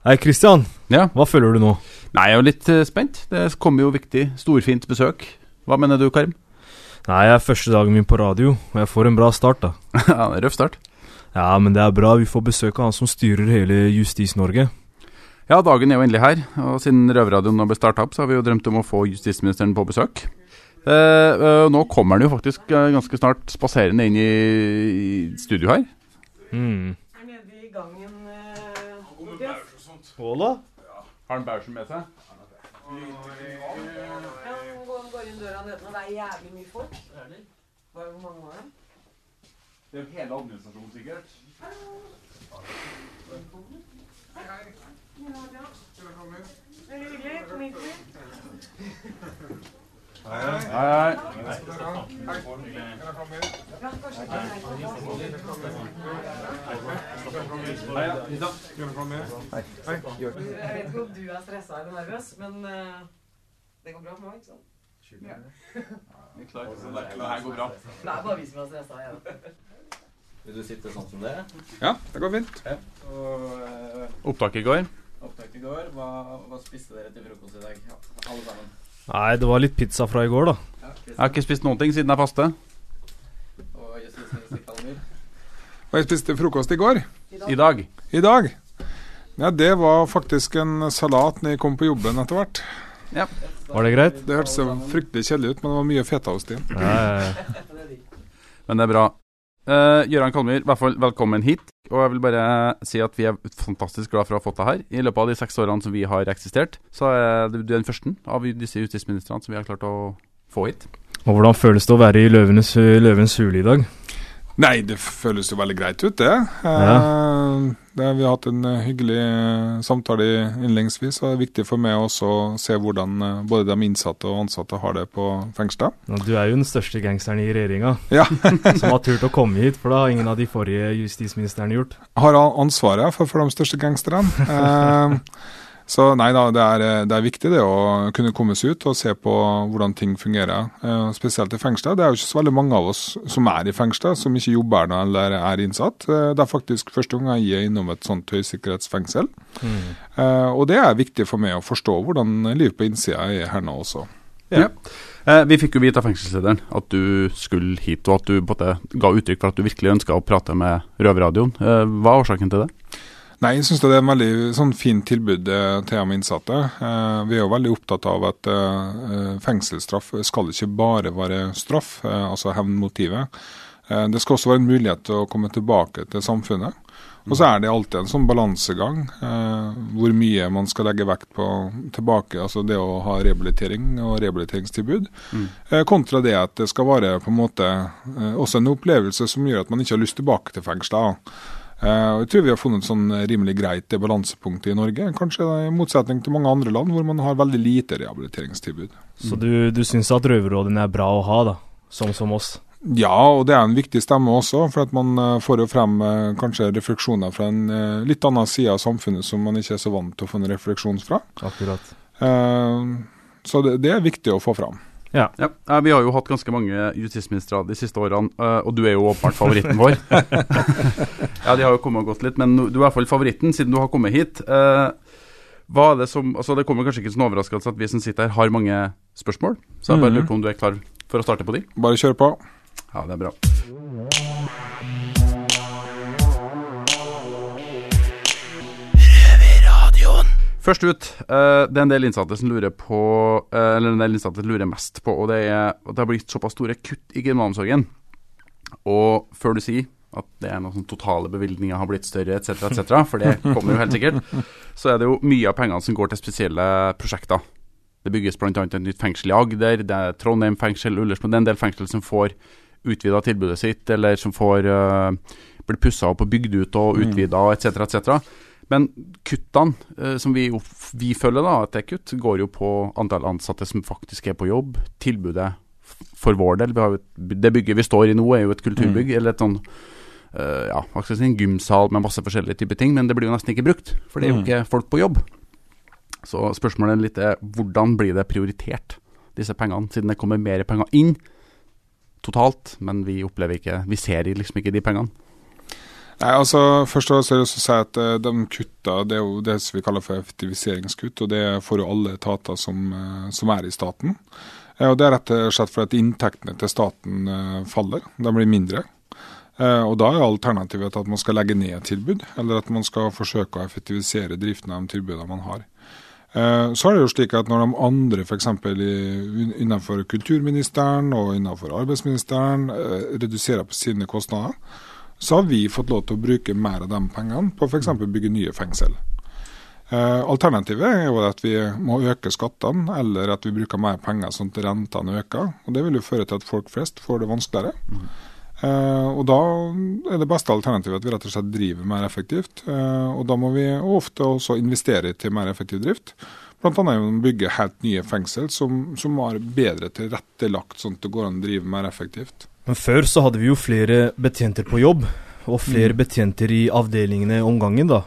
Hei, Kristian. Ja. Hva føler du nå? Nei, jeg er jo litt eh, spent. Det kommer jo viktig, storfint besøk. Hva mener du, Karim? Nei, jeg er første dagen min på radio, og jeg får en bra start, da. ja, Røff start. Ja, men det er bra. Vi får besøk av han som styrer hele Justis-Norge. Ja, dagen er jo endelig her, og siden Røverradioen nå ble starta opp, så har vi jo drømt om å få justisministeren på besøk. Eh, eh, nå kommer han jo faktisk eh, ganske snart spaserende inn i, i studio her. Mm. Er nede i gangen eh, Tobias? Skål, da. Har han bæsjen med seg? Ja, han går, går inn døra nedenfor. Det er jævlig mye folk. Hva- Hvor mange var det? Det er jo hele administrasjonen, sikkert. Veldig hyggelig. Kom inn, hei. Hei, hei. Ja, nei, Jeg vet ikke om du er stressa eller nervøs, men eh, det går bra for ikke sant? Ja. Vi klarer ikke det det går bra. Det er bare vi som er stressa igjen. Vil du sitte sånn som det? Ja, det går fint. Og uh, Opptak i går. opptak i går, hva, hva spiste dere til frokost i dag? Ja, alle sammen. Nei, det var litt pizza fra i går, da. Jeg har ikke spist noen ting siden jeg faste. Og jeg spiste frokost i går. I dag. I dag. Ja, det var faktisk en salat når jeg kom på jobben etter hvert. Ja. Var det greit? Det hørtes fryktelig kjedelig ut, men det var mye fetaost i. Ja. Men det er bra. Uh, Gøran Kalmyr, i velkommen hit. Og jeg vil bare si at vi er fantastisk glad for å ha fått deg her. I løpet av de seks årene som vi har eksistert, så er du den første av disse justisministrene som vi har klart å få hit. Og hvordan føles det å være i Løvenes, Løvens hule i dag? Nei, det føles jo veldig greit ut, det. Ja. det vi har hatt en eh, hyggelig eh, samtale innledningsvis, og det er viktig for meg også å se hvordan eh, både de innsatte og ansatte har det på fengselet. Du er jo den største gangsteren i regjeringa Ja. som har turt å komme hit, for det har ingen av de forrige justisministrene gjort. Har ansvaret for, for de største gangsterne. Så nei da, det er, eh, det er viktig det å kunne komme seg ut og se på hvordan ting fungerer. Eh, spesielt i fengsler. Det er jo ikke så veldig mange av oss som er i fengsler, som ikke jobber der eller er innsatt. Eh, det er faktisk første gang jeg er innom et sånt høysikkerhetsfengsel. Mm. og det er viktig for meg å forstå hvordan livet på innsida er her nå også. Ja. Vi fikk jo vite av fengselslederen at du skulle hit, og at du både ga uttrykk for at du virkelig ønska å prate med Røverradioen. Hva er årsaken til det? Nei, jeg syns det er en veldig sånn fint tilbud eh, til de innsatte. Eh, vi er jo veldig opptatt av at eh, fengselsstraff skal ikke bare være straff, altså hevnmotivet. Eh, det skal også være en mulighet til å komme tilbake til samfunnet. Og så er det alltid en sånn balansegang eh, hvor mye man skal legge vekt på tilbake, altså det å ha rehabilitering og rehabiliteringstilbud, eh, kontra det at det skal være på en måte også en opplevelse som gjør at man ikke har lyst tilbake til fengselet. Eh, og jeg tror vi har funnet et sånn rimelig greit balansepunkt i Norge, kanskje i motsetning til mange andre land hvor man har veldig lite rehabiliteringstilbud. Så du, du syns at røverrådene er bra å ha, da? Sånn som oss? Ja, og det er en viktig stemme også, for at man eh, får jo frem eh, kanskje refleksjoner fra en litt annen side av samfunnet som man ikke er så vant til å få en refleksjon fra. Akkurat. Så det, det er viktig å få fram. Ja. Ja, eh, Vi har jo hatt ganske mange justisministre de siste årene, eh, og du er jo åpenbart favoritten vår. ja, de har jo kommet og gått litt, men du er i hvert fall favoritten siden du har kommet hit. Eh, Hva er Det som, altså det kommer kanskje ikke som overraskelse at vi som sitter her, har mange spørsmål. Så jeg bare lurer på om du er klar for å starte på de? Bare kjør på. Ja, det er bra. Først ut, eh, det er en del innsatte som lurer på eh, Eller en del innsatte lurer mest på, og det er at det har blitt såpass store kutt i kriminalomsorgen. Og før du sier at det er noen sånn totale bevilgninger har blitt større, etc., etc., for det kommer jo helt sikkert, så er det jo mye av pengene som går til spesielle prosjekter. Det bygges bl.a. et nytt fengsel i Agder, det er Trondheim fengsel, Ullersmo Det er en del fengsel som får utvida tilbudet sitt, eller som får uh, blir pussa opp og bygd ut og utvida, etc., etc. Men kuttene eh, som vi, vi føler da at det er kutt, går jo på antall ansatte som faktisk er på jobb. Tilbudet for vår del. Et, det bygget vi står i nå, er jo et kulturbygg. Eller et sånn eh, ja, en gymsal med masse forskjellige typer ting. Men det blir jo nesten ikke brukt, for det er jo Mm. ikke folk på jobb. Så spørsmålet litt er hvordan blir det prioritert, disse pengene, siden det kommer mer penger inn totalt, men vi opplever ikke Vi ser liksom ikke de pengene. Nei, altså Først og fremst si at eh, de kutta, det er jo det som vi kaller for effektiviseringskutt. og Det får jo alle etater som, eh, som er i staten. Eh, og Det er rett og slett fordi at inntektene til staten faller. De blir mindre. Og Da er alternativet at man skal legge ned tilbud, eller at man skal forsøke å effektivisere driften av de tilbudene man har. Så er det jo slik at når de andre f.eks. innenfor kulturministeren og innenfor arbeidsministeren reduserer på sine kostnader, så har vi fått lov til å bruke mer av de pengene på f.eks. bygge nye fengsel. Eh, alternativet er jo at vi må øke skattene, eller at vi bruker mer penger sånn at rentene øker. og Det vil jo føre til at folk flest får det vanskeligere. Eh, og Da er det beste alternativet at vi rett og slett driver mer effektivt. Eh, og Da må vi ofte også investere til mer effektiv drift. Bl.a. bygge helt nye fengsel som, som er bedre tilrettelagt, sånn at det går an å drive mer effektivt. Men før så hadde vi jo flere betjenter på jobb, og flere betjenter i avdelingene om gangen, da.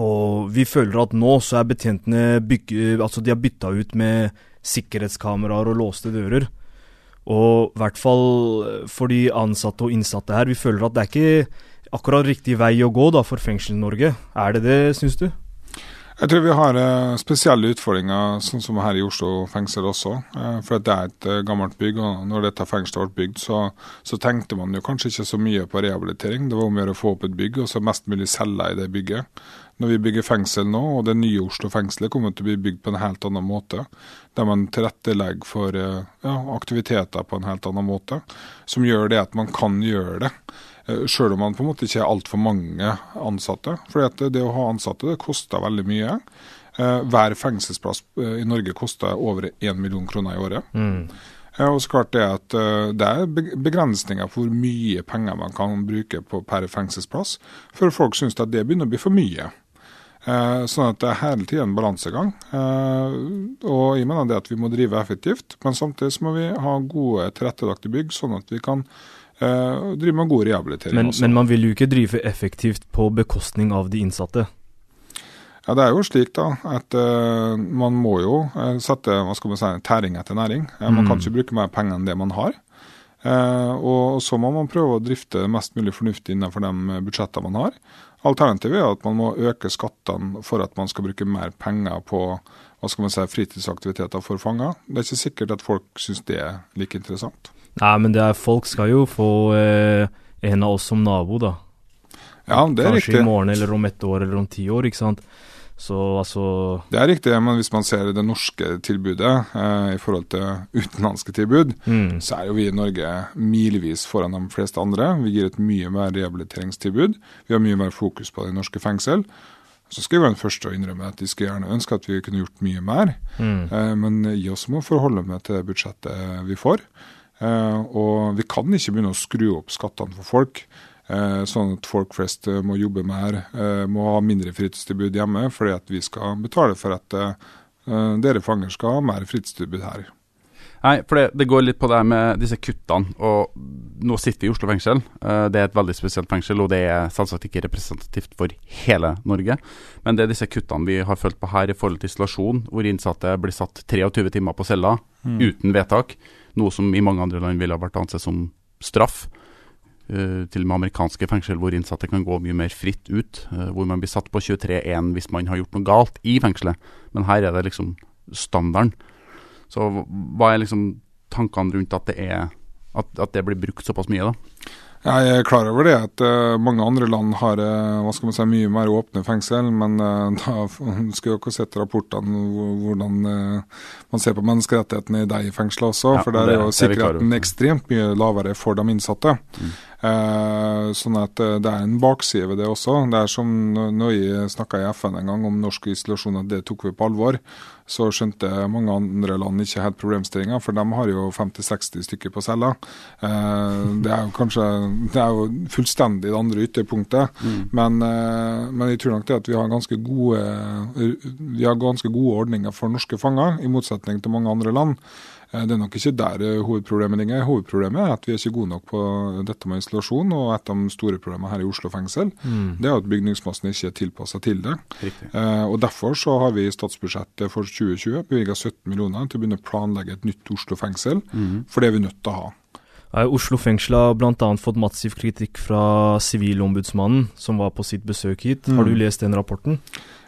Og vi føler at nå så er betjentene bygge, Altså, de har bytta ut med sikkerhetskameraer og låste dører. Og i hvert fall for de ansatte og innsatte her, vi føler at det er ikke akkurat riktig vei å gå da for Fengsels-Norge. Er det det, syns du? Jeg tror vi har eh, spesielle utfordringer, sånn som her i Oslo fengsel også. Eh, for det er et eh, gammelt bygg, og når dette fengselet ble bygd, så, så tenkte man jo kanskje ikke så mye på rehabilitering. Det var om å gjøre å få opp et bygg, og så mest mulig selge i det bygget. Når vi bygger fengsel nå, og det nye Oslo fengselet kommer til å bli bygd på en helt annen måte, der man tilrettelegger for ja, aktiviteter på en helt annen måte, som gjør det at man kan gjøre det. Eh, Selv om man på en måte ikke er altfor mange ansatte. For det, det å ha ansatte det koster veldig mye. Eh, Hver fengselsplass eh, i Norge koster over 1 million kroner i året. Mm. Og så klart Det at det er begrensninger for hvor mye penger man kan bruke på per fengselsplass, før folk syns at det begynner å bli for mye. Sånn at det er hele tiden en balansegang. Og jeg mener det at vi må drive effektivt, men samtidig så må vi ha gode tilrettelagte bygg, sånn at vi kan eh, drive med god rehabilitering Men, også. men man vil jo ikke drive effektivt på bekostning av de innsatte. Ja, Det er jo slik da, at uh, man må jo uh, sette hva skal man si, tæring etter næring. Eh, man kan Mm. ikke bruke mer penger enn det man har. Og så må man prøve å drifte mest mulig fornuftig innenfor de budsjettene man har. Alternativet er at man må øke skattene for at man skal bruke mer penger på hva skal man si, fritidsaktiviteter for fanger. Det er ikke sikkert at folk syns det er like interessant. Nei, men det er, folk skal jo få eh, en av oss som nabo, da. Ja, det er Kanskje riktig. i morgen eller om ett år eller om ti år, ikke sant. Så altså Det er riktig, men hvis man ser det norske tilbudet eh, i forhold til utenlandske tilbud, mm. så er jo vi i Norge milevis foran de fleste andre. Vi gir et mye mer rehabiliteringstilbud. Vi har mye mer fokus på det i norske fengsel. Så skal jeg være den første å innrømme at de skulle gjerne ønske at vi kunne gjort mye mer. Mm. Eh, men jeg også må forholde meg til det budsjettet vi får. Eh, og vi kan ikke begynne å skru opp skattene for folk. eh, Sånn at folk flest eh, må jobbe mer, må ha mindre fritidstilbud hjemme, fordi at vi skal betale for at dere fanger skal ha mer fritidstilbud her. Nei, for det, det går litt på det med disse kuttene. Og nå sitter vi i Oslo fengsel. Det er et veldig spesielt fengsel, og det er selvsagt ikke representativt for hele Norge. Men det er disse kuttene vi har følt på her i forhold til isolasjon, hvor innsatte blir satt 23 timer på cella uten vedtak. Noe som i mange andre land ville ha vært ansett som straff. Eh, til og med amerikanske fengsel hvor innsatte kan gå mye mer fritt ut. eh, hvor man blir satt på 23-1 hvis man har gjort noe galt i fengselet. Men her er det liksom standarden. Så hva er liksom tankene rundt at det er at, at det blir brukt såpass mye, da? Jeg er klar over det at eh, mange andre land har eh, hva skal man si, mye mer åpne fengsel, men eh, da skulle dere sett rapportene hvor- hvordan man ser på menneskerettighetene i de fengslene også. Ja, for der er jo er sikkerheten ekstremt mye lavere for de innsatte. Eh, sånn at det er en bakside ved det også. Det er som når jeg snakka i FN en gang om norsk isolasjon, at det tok vi på alvor. Så skjønte mange andre land ikke helt problemstillinga, for de har jo 50-60 stykker på cella. Eh, det er jo kanskje det er jo fullstendig det andre ytterpunktet. Men, eh, men jeg tror nok det at vi har ganske gode vi har ganske gode ordninger for norske fanger, i motsetning til mange andre land. Eh, Det er nok ikke der eh, hovedproblemet ligger. Hovedproblemet er at vi er ikke gode nok på dette med isolasjon. Og et av de store problemene her i Oslo fengsel, det er at bygningsmassen ikke er tilpassa til det. Eh, og Derfor så har vi i statsbudsjettet for 2020 bevilga 17 millioner til å begynne å planlegge et nytt Oslo fengsel. For det er vi nødt til å ha. Oslo fengsel har bl.a. fått massiv kritikk fra Sivilombudsmannen, som var på sitt besøk hit. Har du lest den rapporten?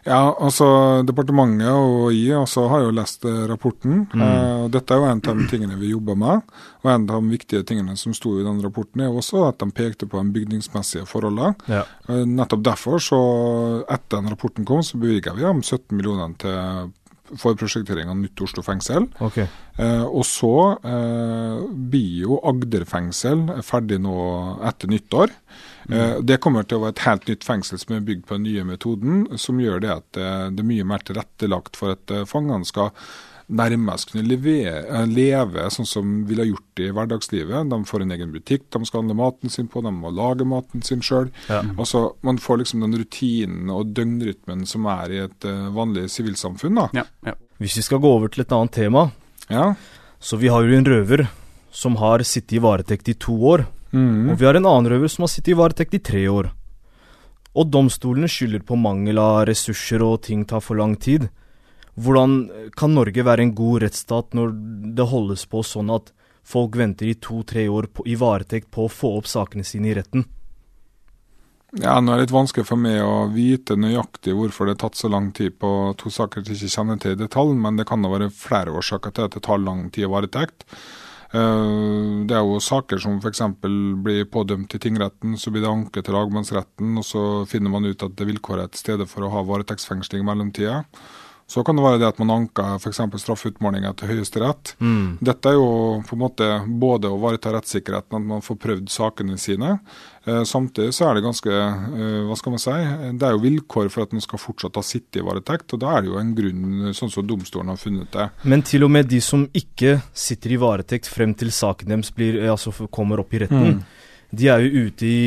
Ja, altså Departementet og jeg også har jo lest rapporten. rapporten. Eh, og Dette er jo en av de tingene vi jobber med. Og en av de viktige tingene som sto i den rapporten, er også at de pekte på de bygningsmessige forholdene. Ja. Eh, Nettopp derfor, så etter den rapporten kom, så bevilga vi dem 17 millioner til for prosjektering av nytt Oslo fengsel. Okay. Eh, og så eh, blir jo Agder fengsel ferdig nå etter nyttår. Eh, det kommer til å være et helt nytt fengsel som er bygd på den nye metoden, som gjør det at eh, det er mye mer tilrettelagt for at eh, fangene skal nærmest kunne leve, eh, leve sånn som vi ville gjort det i hverdagslivet. De får en egen butikk de skal handle maten sin på, de må lage maten sin sjøl. Ja. Altså, man får liksom den rutinen og døgnrytmen som er i et eh, vanlig sivilsamfunn. da. Ja, ja. Hvis vi skal gå over til et annet tema, Ja. så vi har jo en røver som har sittet i varetekt i to år. Mm. Og vi har en annen røver som har sittet i varetekt i tre år. Og domstolene skylder på mangel av ressurser og ting tar for lang tid. Hvordan kan Norge være en god rettsstat når det holdes på sånn at folk venter i to-tre år på, i varetekt på å få opp sakene sine i retten? Ja, Nå er det litt vanskelig for meg å vite nøyaktig hvorfor det har tatt så lang tid på to saker jeg ikke kjenner til i detalj, men det kan da være flere årsaker til at det tar lang tid i varetekt. Eh, Det er jo saker som f.eks. blir pådømt i tingretten, så blir det anke til lagmannsretten, og så finner man ut at det vilkåret er til stede for å ha varetektsfengsling i mellomtida. Så kan det være det at man anker f.eks. straffeutmålinger til Høyesterett. Dette er jo på en måte både å ivareta rettssikkerheten, at man får prøvd sakene sine. Eh, samtidig så er det ganske, eh, hva skal man si, det er jo vilkår for at man skal fortsatt ha sittet i varetekt. Og da er det jo en grunn, sånn som domstolen har funnet det. Men til og med de som ikke sitter i varetekt frem til saken deres blir, eh, altså kommer opp i retten, de er jo ute i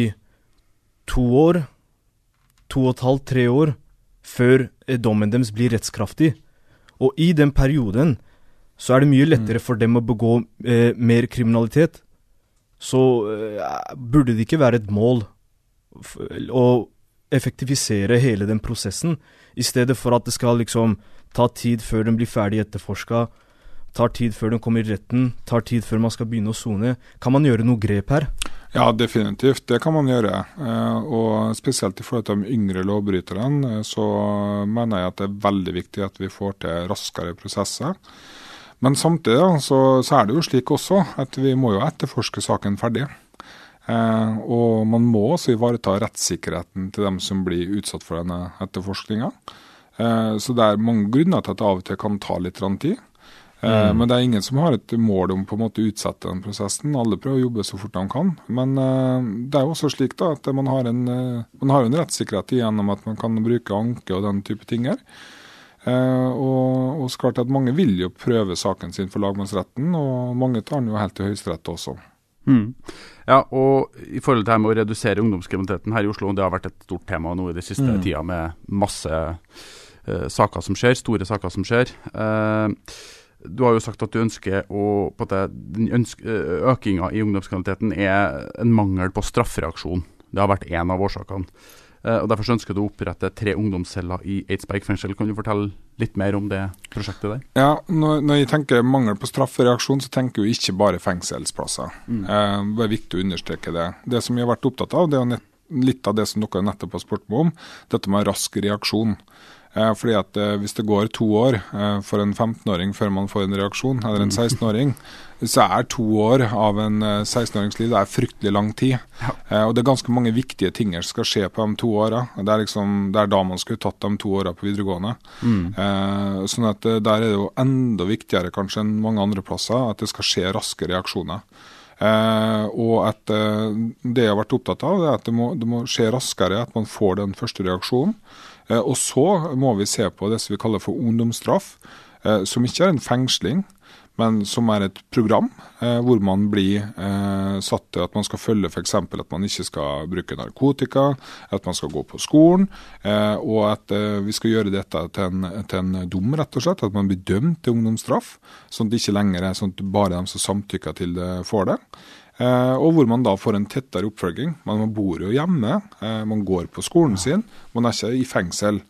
to år, to og et halvt, tre år, før eh, dommen deres blir rettskraftig. Og i den perioden så er det mye lettere for dem å begå eh, mer kriminalitet. Så eh, burde det ikke være et mål å effektivisere hele den prosessen, i stedet for at det skal liksom ta tid før den blir ferdig etterforska, tar tid før den kommer i retten, tar tid før man skal begynne å sone. Kan man gjøre noe grep her? Ja, definitivt. Det kan man gjøre. Eh, Og spesielt i forhold til de yngre lovbryterne, eh, så mener jeg at det er veldig viktig at vi får til raskere prosesser. Men samtidig så, så er det jo slik også at vi må jo etterforske saken ferdig. Eh, og man må også ivareta rettssikkerheten til dem som blir utsatt for denne etterforskninga. Så det er mange grunner til at det av og til kan ta litt tid. Eh, Men det er ingen som har et mål om på en måte å utsette den prosessen. Alle prøver å jobbe så fort de kan. Men eh, det er jo også slik da at man har en, eh, man har en rettssikkerhet gjennom at man kan bruke anke og den type ting her. Og, og klart at mange vil jo prøve saken sin for lagmannsretten, og mange tar den jo helt til Høyesterett også. Mm. Ja, og i forhold til det med å redusere ungdomskriminaliteten her i Oslo, det har vært et stort tema nå i det siste tida med masse uh, saker som skjer, store saker som skjer. Eh, du har jo sagt at du ønsker å på at den eh, Økinga i ungdomskriminaliteten er en mangel på straffereaksjon. Det har vært én av årsakene. Eh, og Derfor ønsker du å opprette tre ungdomsceller i Eidsberg fengsel. Kan du fortelle litt mer om det prosjektet der? Ja, når, når jeg tenker mangel på straffereaksjon, så tenker jeg ikke bare fengselsplasser. Eh, det er viktig å understreke det. Det som jeg har vært opptatt av, det er litt av det som dere nettopp har spurt meg om, dette med rask reaksjon. Eh, fordi at eh, Hvis det går to år eh, for en 15-åring før man får en reaksjon, eller en 16-åring, så er to år av en eh, 16-årings liv det er fryktelig lang tid. Ja. og Det er ganske mange viktige ting som skal skje på de to åra. Det, liksom, det er da man skulle tatt de to åra på videregående. Mm. sånn at Der er det jo enda viktigere kanskje enn mange andre plasser at det skal skje raske reaksjoner. Eh, og at eh, det jeg har vært opptatt av, det er at det må, det må skje raskere, at man får den første reaksjonen. Eh, og så må vi se på det som vi kaller for ungdomsstraff, eh, som ikke er en fengsling, men som er et program eh, hvor man blir satt til at man skal følge f.eks. at man ikke skal bruke narkotika, at man skal gå på skolen, og at vi skal gjøre dette til en, til en dom, rett og slett. At man blir dømt til ungdomsstraff, sånn at det ikke lenger er sånn at bare de som samtykker til det, får det. Eh, og hvor man da får en tettere oppfølging. Man bor jo hjemme, eh, man går på skolen sin, man er ikke i fengsel.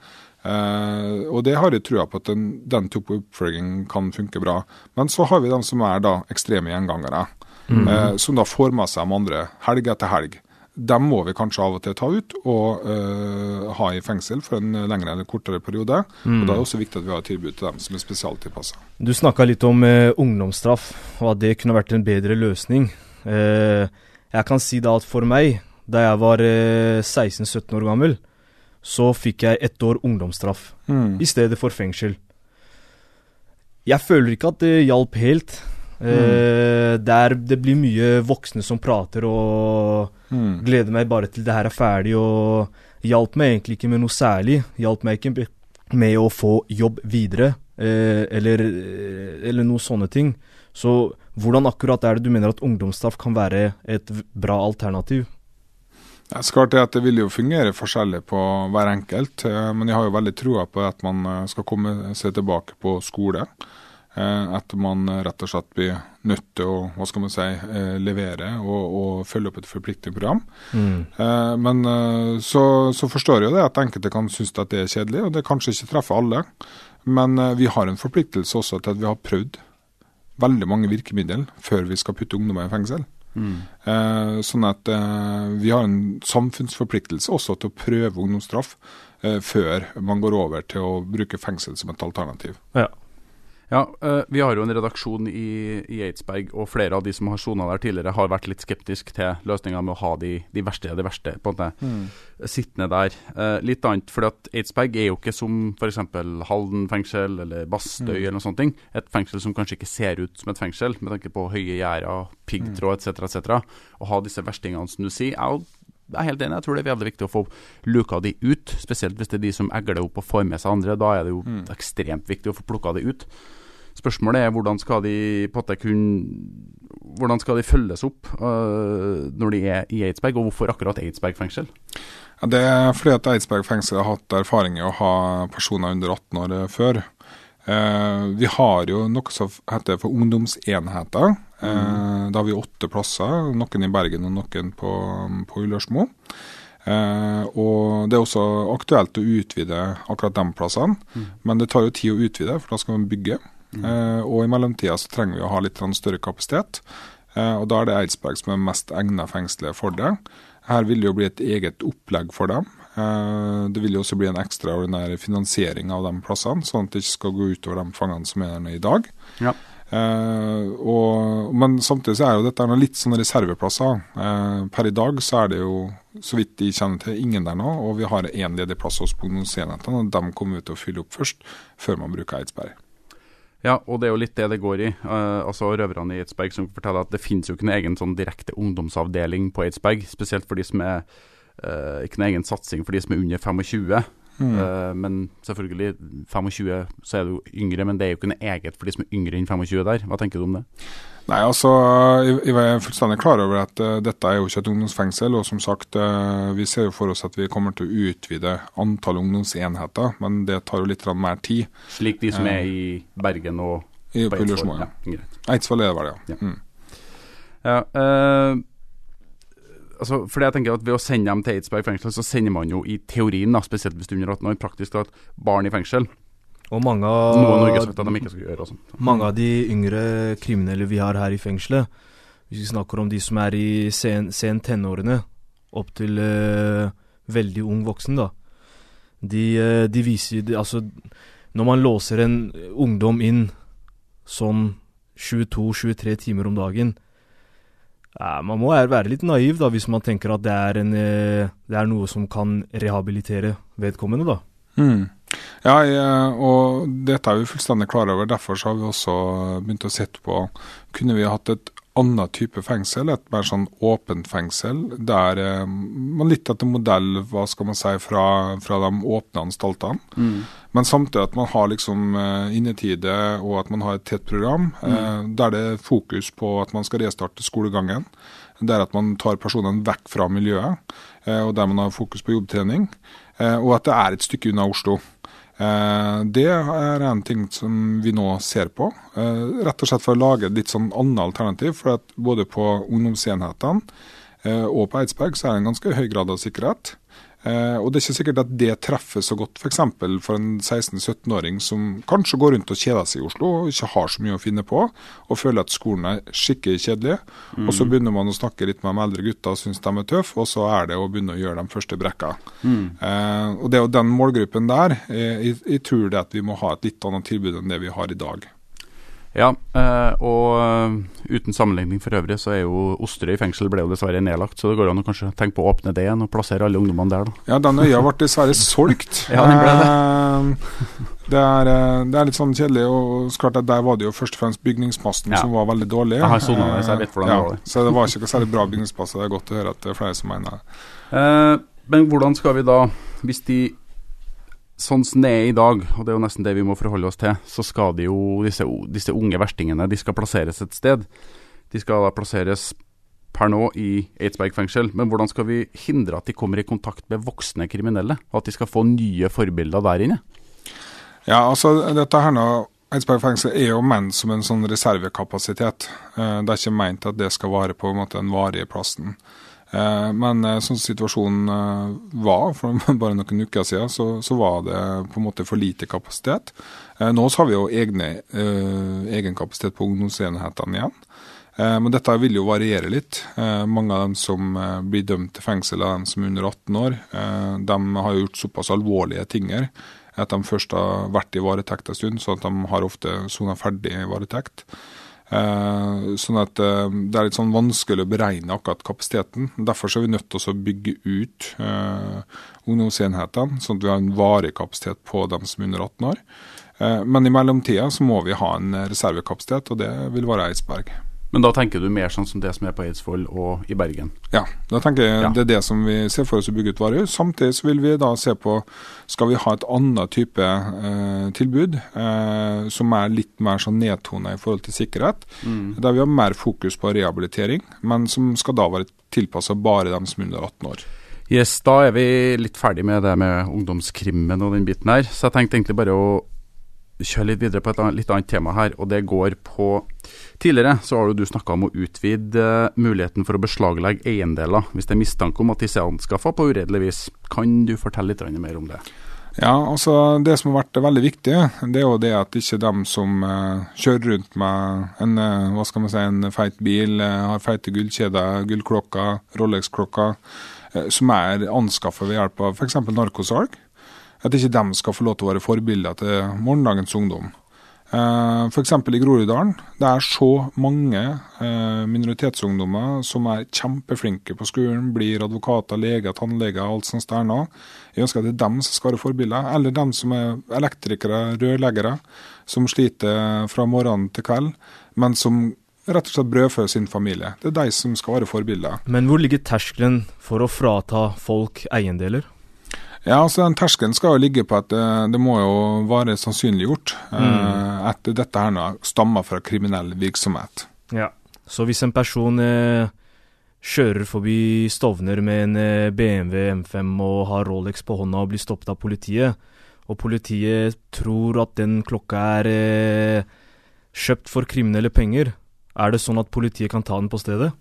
Eh, og det har jeg trua på at den, den type oppfølging kan funke bra. Men så har vi dem som er da ekstreme gjengangere, eh, som da får med seg de andre helg etter helg. Dem må vi kanskje av og til ta ut og uh, ha i fengsel for en lengre eller kortere periode. Og Da er det også viktig at vi har et tilbud til dem som er spesialtilpassa. Du snakka litt om ungdomsstraff, og at det kunne vært en bedre løsning. Eh, jeg kan si da at for meg, da jeg var eh, 16-17 år gammel, så fikk jeg ett år ungdomsstraff Mm. i stedet for fengsel. Jeg føler ikke at det hjalp helt. Eh, det, er, det blir mye voksne som prater og Mm. gleder meg bare til det her er ferdig, og hjalp meg egentlig ikke med noe særlig. Hjalp meg ikke med å få jobb videre, eh, eller, eh, eller noe sånne ting. Så hvordan akkurat er det du mener at ungdomsstraff kan være et bra alternativ? Det er klart at det vil jo fungere forskjellig på hver enkelt, eh, men jeg har jo veldig trua på at man eh, skal komme seg tilbake på skole. eh, At man rett og slett blir nødt til å hva skal man si, levere og, og følge opp et forpliktende program. Mm. Men så, så forstår jeg jo det at enkelte kan synes at det er kjedelig, og det kanskje ikke treffer alle. Men vi har en forpliktelse også til at vi har prøvd veldig mange virkemidler før vi skal putte ungdommer i fengsel. Eh, sånn at eh, vi har en samfunnsforpliktelse også til å prøve ungdomsstraff eh, før man går over til å bruke fengsel som et alternativ. Ja. Ja, eh, vi har jo en redaksjon i, i Eidsberg, og flere av de som har sona der tidligere, har vært litt skeptisk til løsninga med å ha de, de verste av de verste på en måte sittende der. Eh, litt annet, for at Eidsberg er jo ikke som f.eks. Halden fengsel eller Bastøy eller noe sånt. Et fengsel som kanskje ikke ser ut som et fengsel, med tanke på høye gjerder, piggtråd etc. etc. Å ha disse verstingene, som du sier. er jo jeg er helt enig. Jeg tror det er veldig viktig å få luka de ut. Spesielt hvis det er de som egler opp og får med seg andre. Da er det jo ekstremt viktig å få plukka de ut. Spørsmålet er hvordan skal de på at kunne Hvordan skal de følges opp uh, når de er i Eidsberg, og hvorfor akkurat Eidsberg fengsel? Ja, det er fordi at Eidsberg fengsel har hatt erfaring i å ha personer under 18 år eh, før. Uh, vi har jo noe som heter for ungdomsenheter. Eh, Da har vi åtte plasser, noen i Bergen og noen på, på Ullersmo. Uh, og Det er også aktuelt å utvide akkurat de plassene, men det tar jo tid å utvide, for da skal man bygge. Eh, og i mellomtida så trenger vi å ha litt større kapasitet, eh, og da er det Eidsberg som er mest egnet fengselet for det. Her vil det jo bli et eget opplegg for dem. Eh, Det vil jo også bli en ekstraordinær finansiering av de plassene, sånn at det ikke skal gå utover de fangene som er der i dag. Ja. Uh, og, men samtidig så er jo dette litt sånne reserveplasser. Uh, per i dag så er det jo, så vidt de kjenner til, ingen der nå. Og vi har én ledig plass hos på ungdomsenhetene, og dem kommer vi til å fylle opp først, før man bruker Eidsberg. Ja, og det er jo litt det det går i. Uh, altså Røverne i Eidsberg som forteller at det finnes jo ikke noen egen sånn direkte ungdomsavdeling på Eidsberg. Spesielt for de som er uh, Ikke noen egen satsing for de som er under 25. Eh, men selvfølgelig, 25 så er du yngre, men det er jo ikke noe eget for de som er yngre enn 25 der. Hva tenker du om det? Nei, altså, jeg, er fullstendig klar over at uh, dette er jo ikke et ungdomsfengsel. Og som sagt, uh, vi ser jo for oss at vi kommer til å utvide antall ungdomsenheter, men det tar jo litt mer tid. Slik de som er i Bergen og I på Eidsvoll. Ja. greit. Eidsvoll er det vel, ja. Ja. Mm. Ja, altså, fordi jeg tenker at Ved å sende dem til Eidsberg fengsel, så sender man jo i teorien, da, spesielt hvis du er under 18 år, praktisk talt barn i fengsel. Og mange Noe Norge av, at de ikke skal gjøre. og sånn. mange av de yngre kriminelle vi har her i fengselet, hvis vi snakker om de som er i sen, sen tenårene, opp til uh, veldig ung voksen, da. De, uh, de viser de, Altså, når man låser en ungdom inn sånn 22-23 timer om dagen ja, Man må være- litt naiv da, hvis man tenker at det er, en, eh, det er noe som kan rehabilitere vedkommende, da. Mm. Ja, og dette er vi fullstendig klar over. Derfor har vi også begynt å sette på Kunne vi hatt et annen type fengsel, et mer sånn åpent fengsel, der eh, man litt etter modell hva skal man si, fra, fra de åpne anstaltene. Men samtidig at man har liksom eh, innetide og at man har et tett program, eh, der det er fokus på at man skal restarte skolegangen. Der at man tar personene vekk fra miljøet, eh, og der man har fokus på jobbtrening. eh, Og at det er et stykke unna Oslo. Eh, Det er en ting som vi nå ser på, eh, rett og slett for å lage et litt sånn annet alternativ. For at både på ungdomsenhetene eh, og på Eidsberg så er det en ganske høy grad av sikkerhet. Eh, Og det er ikke sikkert at det treffer så godt f.eks. For, for en 16-17-åring som kanskje går rundt og kjeder seg i Oslo og ikke har så mye å finne på, og føler at skolen er skikkelig kjedelig. Og så begynner man å snakke litt med de eldre gutta og syns de er tøffe, og så er det å begynne å gjøre de første brekka. Eh, og det er jo den målgruppen der. eh, Jeg, jeg tror det at vi må ha et litt annet tilbud enn det vi har i dag. Ja, eh, og eh, uten sammenligning for øvrig, så er jo Osterøy fengsel ble jo dessverre nedlagt, så det går an å kanskje tenke på å åpne det igjen og plassere alle ungdommene der, da. Ja, den øya ble dessverre solgt. Ja, den ble det. Eh, det, er, det er litt sånn kjedelig. og klart at Der var det jo først og fremst bygningsmassen Ja. som var veldig dårlig. Jeg har sona det, så jeg vet hvordan det var. Så det var ikke særlig bra bygningsmasse. Det er godt å høre at det er flere som mener det. Eh, men hvordan skal vi da, hvis de sånn som det er i dag, og det er jo nesten det vi må forholde oss til, så skal de jo, disse, disse unge verstingene, de skal plasseres et sted. De skal da plasseres per nå i Eidsberg fengsel, men hvordan skal vi hindre at de kommer i kontakt med voksne kriminelle, og at de skal få nye forbilder der inne? Ja, altså dette her nå Eidsberg fengsel er jo ment som en sånn reservekapasitet. Eh, Det er ikke meint at det skal vare på en måte den varige plassen. Eh, Men sånn sånn situasjonen eh, var for bare noen uker siden, så, så var det på en måte for lite kapasitet. Eh, Nå har vi jo egne, eh, egen kapasitet på ungdomsenhetene igjen. Eh, Men dette vil jo variere litt. Eh, Mange av dem som eh, blir dømt til fengsel, er dem som er under 18 år. Eh, De har gjort såpass alvorlige ting at de først har vært i varetekt en stund, så at de har ofte sona ferdig i varetekt. Eh, sånn at eh, det er litt sånn vanskelig å beregne akkurat kapasiteten. Derfor er vi nødt til å bygge ut eh, ungdomsenhetene, sånn at vi har en varig kapasitet på dem som er under 18 år. Men i mellomtida så må vi ha en reservekapasitet, og det vil være Eidsberg. Men da tenker du mer sånn som det som er på Eidsvoll og i Bergen? Ja, da tenker jeg Ja. det er det som vi ser for oss å bygge ut varehus. Samtidig så vil vi da se på skal vi ha et annet type eh, tilbud eh, som er litt mer sånn nedtona i forhold til sikkerhet. Der vi har mer fokus på rehabilitering, men som skal da være tilpassa bare dem som er under 18 år. Yes, da er vi litt ferdig med det med ungdomskrimmen og den biten her. Så jeg tenkte egentlig bare å kjøre litt videre på et litt annet tema her, og det går på Tidligere så har du snakka om å utvide eh, muligheten for å beslaglegge eiendeler hvis det er mistanke om at disse er anskaffa på uredelig vis. Kan du fortelle litt mer om det? Ja, altså Det som har vært veldig viktig, det er jo det at ikke dem som eh, kjører rundt med en eh, hva skal man si, en feit bil, har feite gullkjeder, gullklokker, Rolex-klokker, som er anskaffa ved hjelp av f.eks. narkosalg, at ikke dem skal få lov til å være forbilder til morgendagens ungdom. Eh, F.eks. i Groruddalen. Det er så mange eh, minoritetsungdommer som er kjempeflinke på skolen, blir advokater, leger, tannleger, alt sånt der nå. Jeg ønsker at det er dem som skal være forbilder, eller dem som er elektrikere, rørleggere, som sliter fra morgen til kveld, men som rett og slett brødfører sin familie. Det er de som skal være forbilder. Men hvor ligger terskelen for å frata folk eiendeler? Ja, altså den Terskelen skal jo ligge på at det, det må jo være sannsynliggjort eh, at dette her nå stammer fra kriminell virksomhet. Ja. Så hvis en person eh, kjører forbi Stovner med en eh, BMW M5 og har Rolex på hånda og blir stoppet av politiet, og politiet tror at den klokka er eh, kjøpt for kriminelle penger, er det sånn at politiet kan ta den på stedet?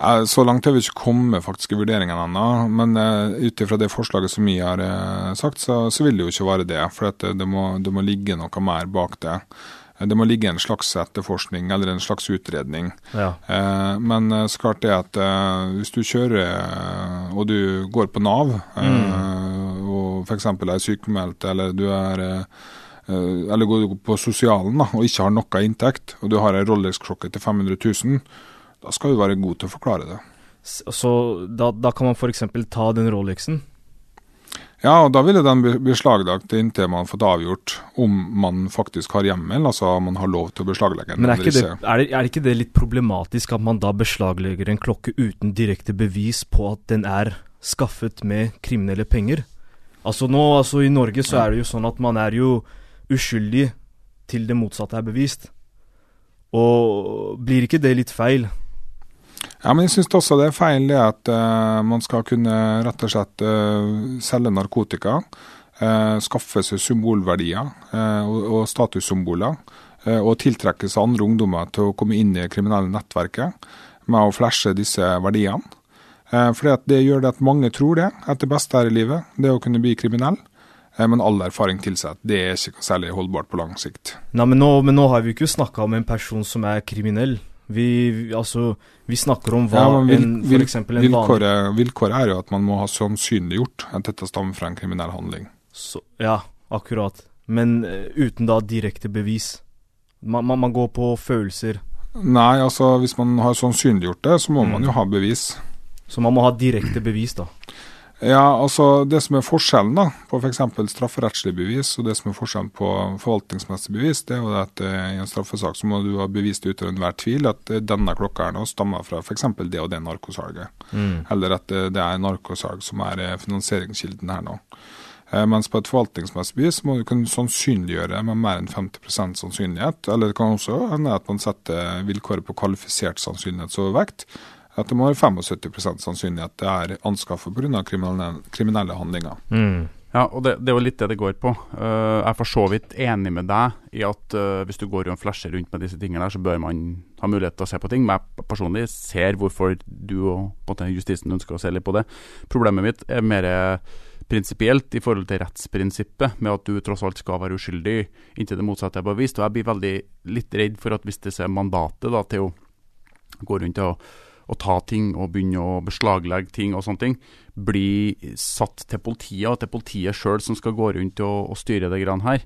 Eh, Så langt har vi ikke kommet faktisk i vurderingene ennå, men uh, ut ifra det forslaget som vi har eh, sagt, så, så vil det jo ikke være det. For det, må, det må ligge noe mer bak det. Eh, Det må ligge en slags etterforskning eller en slags utredning. Ja. Eh, men eh, så klart det at eh, hvis du kjører eh, og du går på Nav, eh, og f.eks. er sykemeldt eller du er eh, eh, eller går på sosialen da, og ikke har noe inntekt, og du har en Rolex-klokke til 500 000, da skal du være god til å forklare det. Så da, da kan man f.eks. ta den Rolexen? Ja, og da ville den be- beslaglagt inntil man har fått avgjort om man faktisk har hjemmel, altså om man har lov til å beslaglegge den Men er ikke, det, er, det, er ikke det litt problematisk at man da beslaglegger en klokke uten direkte bevis på at den er skaffet med kriminelle penger? Altså nå, altså i Norge så er det jo sånn at man er jo uskyldig til det motsatte er bevist. Og blir ikke det litt feil? Ja, men jeg syns også det er feil det at uh, man skal kunne rett og slett uh, selge narkotika. Uh, skaffe seg symbolverdier og, og statussymboler. og tiltrekke seg andre ungdommer til å komme inn i det kriminelle nettverket med å flashe disse verdiene. Fordi at det gjør det at mange tror det, etter beste her i livet, det å kunne bli kriminell. Men all erfaring tilsier at det er ikke særlig holdbart på lang sikt. Nei, men nå, men nå har vi jo ikke snakka om en person som er kriminell. Vi, altså, vi snakker om hva Ja, vil, en, for eksempel en vanlig vilkåret, vilkåret er jo at man må ha sannsynliggjort at dette stammer fra en kriminell handling. så, Ja, akkurat. Men uh, uten da direkte bevis. Man, man, man går på følelser. Nei, altså hvis man har sannsynliggjort det, så må Mm. man jo ha bevis. Så man må ha direkte bevis, da. Ja, altså Det som er forskjellen da, på f.eks. strafferettslig bevis og det som er forskjellen på forvaltningsmessig bevis, det er jo at eh, i en straffesak så må du ha bevist uten enhver tvil at eh, denne klokka her nå stammer fra f.eks. det og det narkosalget. Eller at eh, det er narkosalg som er finansieringskilden her nå. Mens på et forvaltningsmessig bevis må du kunne sannsynliggjøre med mer enn 50% sannsynlighet. Eller det kan også hende at man setter vilkåret på kvalifisert sannsynlighetsovervekt. At det må være 75% sannsynlighet det er anskaffet pga. Kriminelle, kriminelle handlinger. Ja, og det, det er jo litt det det går på. Uh, jeg er for så vidt enig med deg i at uh, hvis du går og flasher rundt med disse tingene der, så bør man ha mulighet til å se på ting. Men jeg personlig ser hvorfor du og justisen ønsker å se litt på det. Problemet mitt er mer prinsipielt i forhold til rettsprinsippet, med at du tross alt skal være uskyldig inntil det motsatte er bevist. Og jeg blir veldig litt redd for at hvis det er mandatet da, til å gå rundt og å ta ting og begynne å beslaglegge ting og sånne ting, blir satt til politiet, og at det er politiet sjøl som skal gå rundt og, og styre det grann her.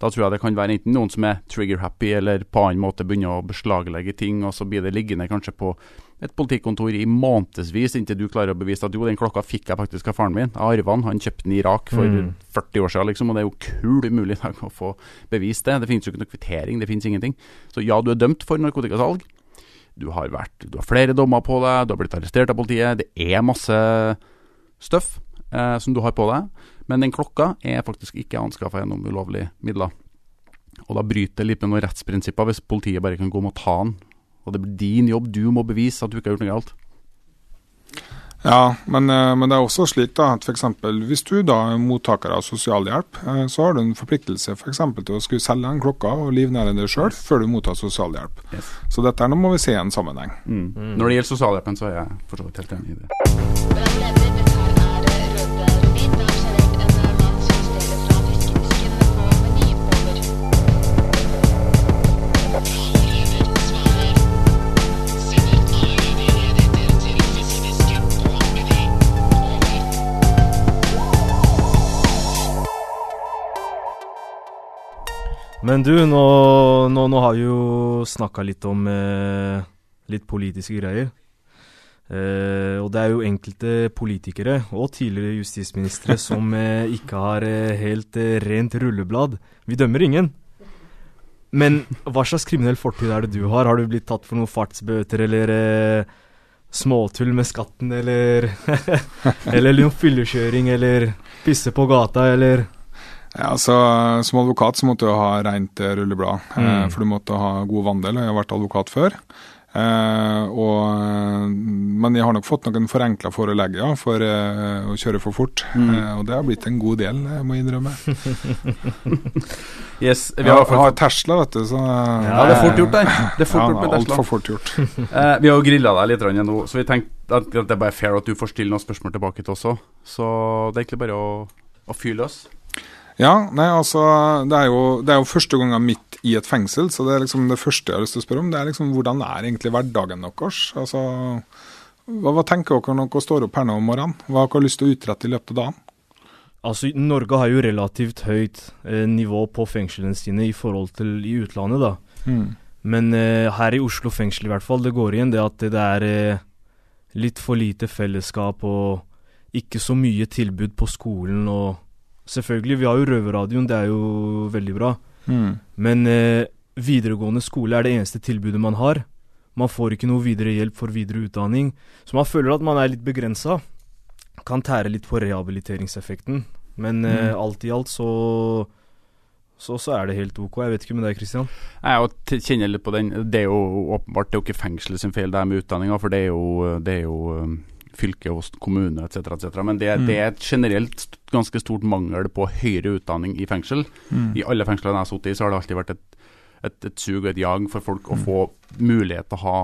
Da tror jeg det kan være enten noen som er trigger-happy, eller på annen måte begynner å beslaglegge ting, og så blir det liggende kanskje på et politikontor i månedsvis inntil du klarer å bevise at jo, den klokka fikk jeg faktisk av faren min. Jeg arva den, han kjøpte den i Irak for Mm. 40 år siden, liksom, og det er jo kul umulig å få bevist det. Det finnes jo ikke noe kvittering, det finnes ingenting. Så ja, du er dømt for narkotikasalg. Du har, vært, du har flere dommer på deg, du har blitt arrestert av politiet. Det er masse støff eh, som du har på deg. Men den klokka er faktisk ikke anskaffa gjennom ulovlige midler. Og da bryter det litt med noen rettsprinsipper hvis politiet bare kan gå og ta den. Og det blir din jobb, du må bevise at du ikke har gjort noe galt. Ja, men, eh, men det er også slik da, at eksempel, hvis du da er mottaker av sosialhjelp, eh, så har du en forpliktelse for eksempel til å skulle selge den klokka og livnære deg sjøl før du mottar sosialhjelp. Yes. Så dette her noe må vi se i en sammenheng. Mm. Når det gjelder sosialhjelpen, så er jeg for så vidt helt enig i det. Men du, nå, nå, nå har vi jo snakka litt om eh, litt politiske greier. Eh, og det er jo enkelte politikere og tidligere justisministre som eh, ikke har eh, helt eh, rent rulleblad. Vi dømmer ingen. Men hva slags kriminell fortid er det du har? Har du blitt tatt for noen fartsbøter eller eh, småtull med skatten, eller Eller noen fyllekjøring, eller pisse på gata, eller Ja, så, Som advokat så måtte du ha rent eh, rulleblad, eh, Mm. for du måtte ha god vandel. Jeg har vært advokat før. Eh, og, eh, men jeg har nok fått noen forenkla forelegg ja, for eh, å kjøre for fort. Mm. Eh, og det har blitt en god del, jeg må innrømme. Yes, vi Jeg har, har, har Tesla, vet du, så ja, det er fort gjort, der. Det er fort ja, gjort med Tesla. Altfor fort gjort. Eh, vi har jo grilla deg litt nå, så vi tenkte at det er bare fair at du får stille noen spørsmål tilbake til oss òg. Så det er egentlig bare å, å fyre løs. Ja, nei, altså, det er, jo, det er jo første gangen midt i et fengsel, så det er liksom det første jeg har lyst til å spørre om. Det er liksom hvordan er egentlig hverdagen deres? Altså, hva, hva tenker dere når dere står opp her nå om morgenen? Hva har dere lyst til å utrette i løpet av dagen? Altså, Norge har jo relativt høyt eh, nivå på fengslene sine i forhold til i utlandet, da. Mm. Men eh, her i Oslo fengsel i hvert fall, det går igjen det at det er eh, litt for lite fellesskap og ikke så mye tilbud på skolen og Selvfølgelig, vi har jo Røverradioen, det er jo veldig bra. Mm. Men eh, videregående skole er det eneste tilbudet man har. Man får ikke noe videre hjelp for videre utdanning. Så man føler at man er litt begrensa. Kan tære litt på rehabiliteringseffekten. Men eh, Mm. alt i alt så, så Så er det helt ok. Jeg vet ikke med deg, Kristian? Jeg kjenner litt på den. Det er jo åpenbart det er jo ikke fengselet sin feil, det her med utdanninga, for det er jo, det er jo um, fylke og kommune etc. etc. Men det, Mm. det er et generelt ganske stort mangel på høyere utdanning i fengsel. Mm. I alle fengslene jeg har sittet i, så har det alltid vært et, et, et sug og et jag for folk å Mm. få mulighet til å ha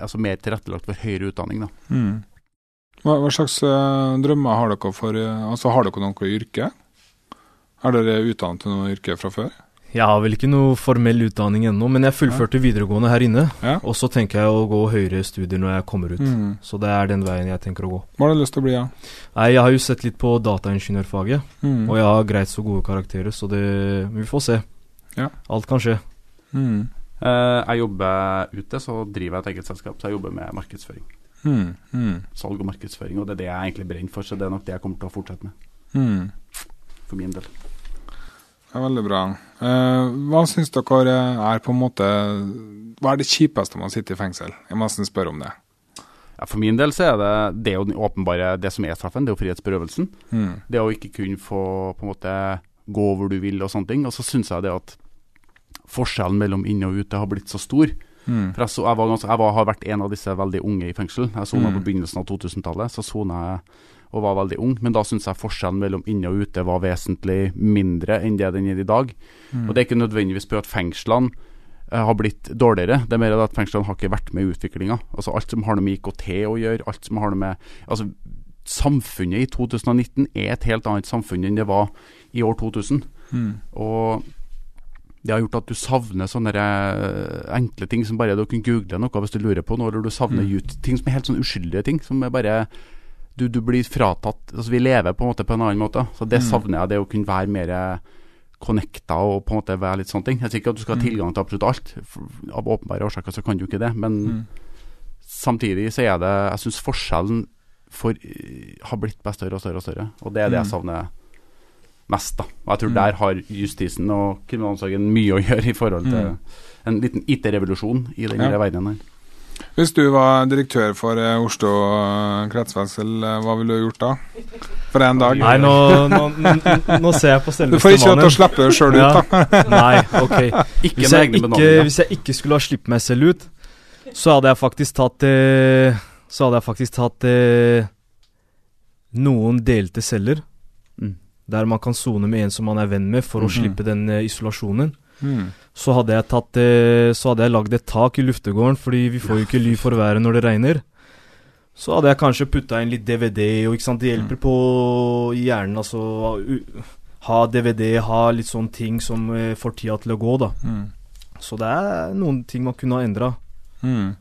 altså mer tilrettelagt for høyere utdanning. da. Mm. Hva, hva slags eh, drømmer har dere for eh, Altså, har dere noe yrke? Er dere utdannet til noe yrke fra før? Jeg har vel ikke noe formell utdanning ennå, men jeg fullførte videregående her inne. Ja. Og så tenker jeg å gå høyere studier når jeg kommer ut. Mm. Så det er den veien jeg tenker å gå. Hva har du lyst til å bli, ja? Nei, jeg har jo sett litt på dataingeniørfaget, Mm. og jeg har greit så gode karakterer, så det Vi får se. Ja. Alt kan skje. Mm. Uh, jeg jobber ute, så driver jeg et eget selskap, så jeg jobber med markedsføring. Mm. Mm. Salg og markedsføring, og det er det jeg egentlig brenner for, så det er nok det jeg kommer til å fortsette med, Mm. for min del. Veldig bra. Eh, hva syns dere er på en måte Hva er det kjipeste man å sitte i fengsel? Jeg må nesten spørre om det. Ja, for min del så er det det er jo den åpenbare Det som er straffen, det er jo frihetsberøvelsen. Mm. Det å ikke kunne få på en måte gå hvor du vil og sånne ting. Og så syns jeg det at forskjellen mellom inne og ute har blitt så stor. Mm. For jeg, så, jeg, var jeg var, har vært en av disse veldig unge i fengsel. Jeg sona Mm. på begynnelsen av 2000-tallet. Så sona jeg og var veldig ung. Men da syns jeg forskjellen mellom inne og ute var vesentlig mindre enn det den er i dag. Mm. Og det er ikke nødvendigvis på at fengslene eh, har blitt dårligere. Det er mer at fengslene har ikke vært med i utviklinga. Altså alt som har noe med IKT å gjøre, alt som har noe med Altså, samfunnet i 2019 er et helt annet samfunn enn det var i år 2000. Mm. Og det har gjort at du savner sånne eh, enkle ting som bare du kan google noe hvis du lurer på noe, eller du savner Mm. Ting som er helt sånn uskyldige ting. Som er bare du, du blir fratatt Altså Vi lever på en måte på en annen måte. Så det Mm. savner jeg. Det å kunne være mer connecta og på en måte være litt sånne ting. Jeg sier ikke at du skal ha Mm. tilgang til absolutt alt. Av åpenbare årsaker så kan du ikke det. Men Mm. samtidig så er det Jeg syns forskjellen for, eh, har blitt bare større og større og større. Og det er det jeg Mm. savner mest. da Og jeg tror Mm. der har justisen og kriminalomsorgen mye å gjøre i forhold til Mm. en liten IT-revolusjon i den Ja. verdenen her. Hvis du var direktør for eh, Oslo eh, kretsfengsel, eh, hva ville du gjort da? For en dag? Nei, nå, nå, nå, nå ser jeg på Du får ikke lov til å mannen. slippe deg sjøl ut, da. Nei, ok. Hvis jeg ikke, hvis jeg ikke skulle ha sluppet meg selv ut, så hadde jeg faktisk tatt Så hadde jeg faktisk tatt noen delte celler. Mm. Der man kan sone med en som man er venn med, for å Mhm. slippe den eh, isolasjonen. Mm. Så hadde jeg tatt eh, Så hadde jeg lagd et tak i luftegården, fordi vi får jo ikke ly for været når det regner. Så hadde jeg kanskje putta inn litt DVD, og ikke sant, det hjelper på hjernen, altså Ha DVD, ha litt sånne ting som eh, får tida til å gå, da. Mm. Så det er noen ting man kunne ha endra. Mm.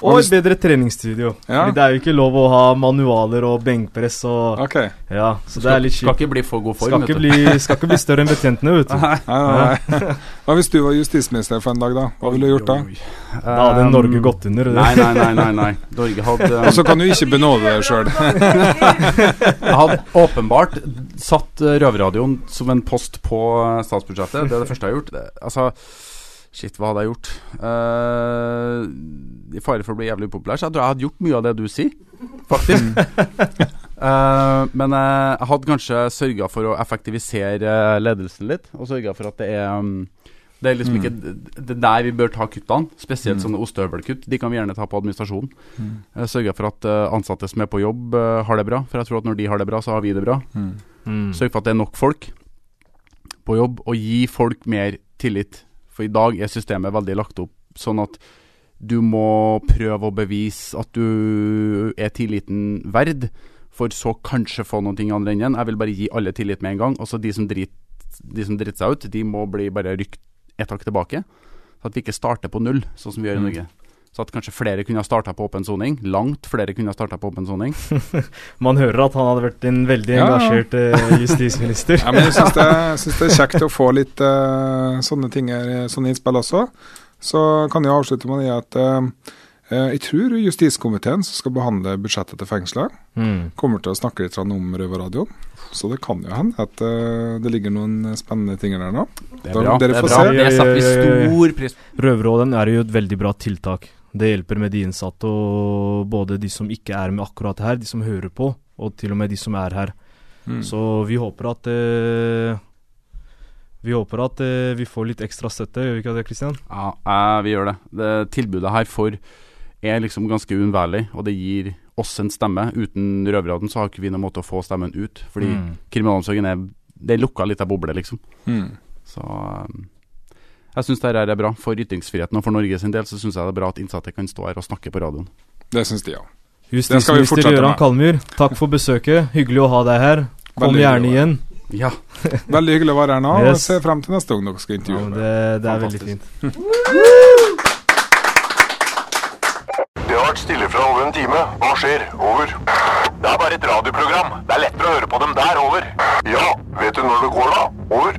Og et bedre treningsstudio. Ja. Fordi det er jo ikke lov å ha manualer og benkpress og OK. Ja, så det er litt Skal ikke bli for god form. Skal ikke, bli, skal ikke bli større enn betjentene, vet du. Nei. Nei, nei. Hva hvis du var justisminister for en dag, da? Hva ville du gjort da? Da hadde Um, Norge gått under. det. Nei, nei, nei. nei, nei. Norge hadde Og så kan du ikke benåde deg sjøl. Jeg hadde åpenbart satt Røverradioen som en post på eh, statsbudsjettet. Det er det første jeg har gjort. Det, altså Shit, hva hadde jeg gjort? Uh, I fare for å bli jævlig upopulær, så jeg tror jeg hadde gjort mye av det du sier, faktisk. uh, men jeg hadde kanskje sørga for å effektivisere ledelsen litt, og sørga for at det er um, det er liksom Mm. ikke Det er der vi bør ta kuttene, spesielt Mm. sånne ostehøvelkutt. De kan vi gjerne ta på administrasjon. Mm. Eh, Sørge for at ansatte som er på jobb, har det bra. For jeg tror at når de har det bra, så har vi det bra. Mm. Mm. Sørg for at det er nok folk på jobb, og gi folk mer tillit. For i dag er systemet veldig lagt opp sånn at du må prøve å bevise at du er tilliten verd, for så kanskje få ting i andre enden. Jeg vil bare gi alle tillit med en gang. Og så de som driter drit seg ut, de må bli bare rykt et hakk tilbake. Så at vi ikke starter på null, sånn som vi gjør i Mm. Så at kanskje flere kunne ha starta på åpen soning. Langt flere kunne ha starta på åpen soning. Man hører at han hadde vært en veldig Ja, engasjert eh, justisminister. Ja, men jeg syns det, det er kjekt å få litt uh, sånne ting her, sånne innspill også. Så kan jeg avslutte med at eh, Eh, Jeg tror justiskomiteen som skal behandle budsjettet til fengselet, Mm. kommer til å snakke litt om Røverradioen. Så det kan jo hende at eh, det ligger noen spennende ting der nå. Det er Da- bra. dere det, er får bra. se. det setter vi stor pris på. Røverråden er jo et veldig bra tiltak. Det hjelper med de innsatte, og både de som ikke er med akkurat her, de som hører på, og til og med de som er her. Mm. Så vi håper at eh, Vi håper at eh, vi får litt ekstra støtte, gjør vi ikke det, Kristian? Ja, eh, vi gjør det. det. Tilbudet her for er liksom ganske uunnværlig, og det gir oss en stemme. Uten Røverradioen så har ikke vi noen måte å få stemmen ut, fordi Mm. kriminalomsorgen er Det er lukka litt av boble, liksom. Mm. Så um, jeg syns dette er bra. For ytringsfriheten og for Norge sin del så syns jeg det er bra at innsatte kan stå her og snakke på radioen. Det syns de, ja. Justisminister Gøran. Kalmyr, takk for besøket. Hyggelig å ha deg her. Kom Veldig gjerne igjen. Ja. Veldig hyggelig å være her nå. og Yes. Jeg ser frem til neste gang dere skal intervjue Ja, det, det er veldig fint. Det har vært stille fra over en time. Hva skjer? Over. Det er bare et radioprogram. Det er lettere å høre på dem der. Over. Ja, vet du når det går da? Over.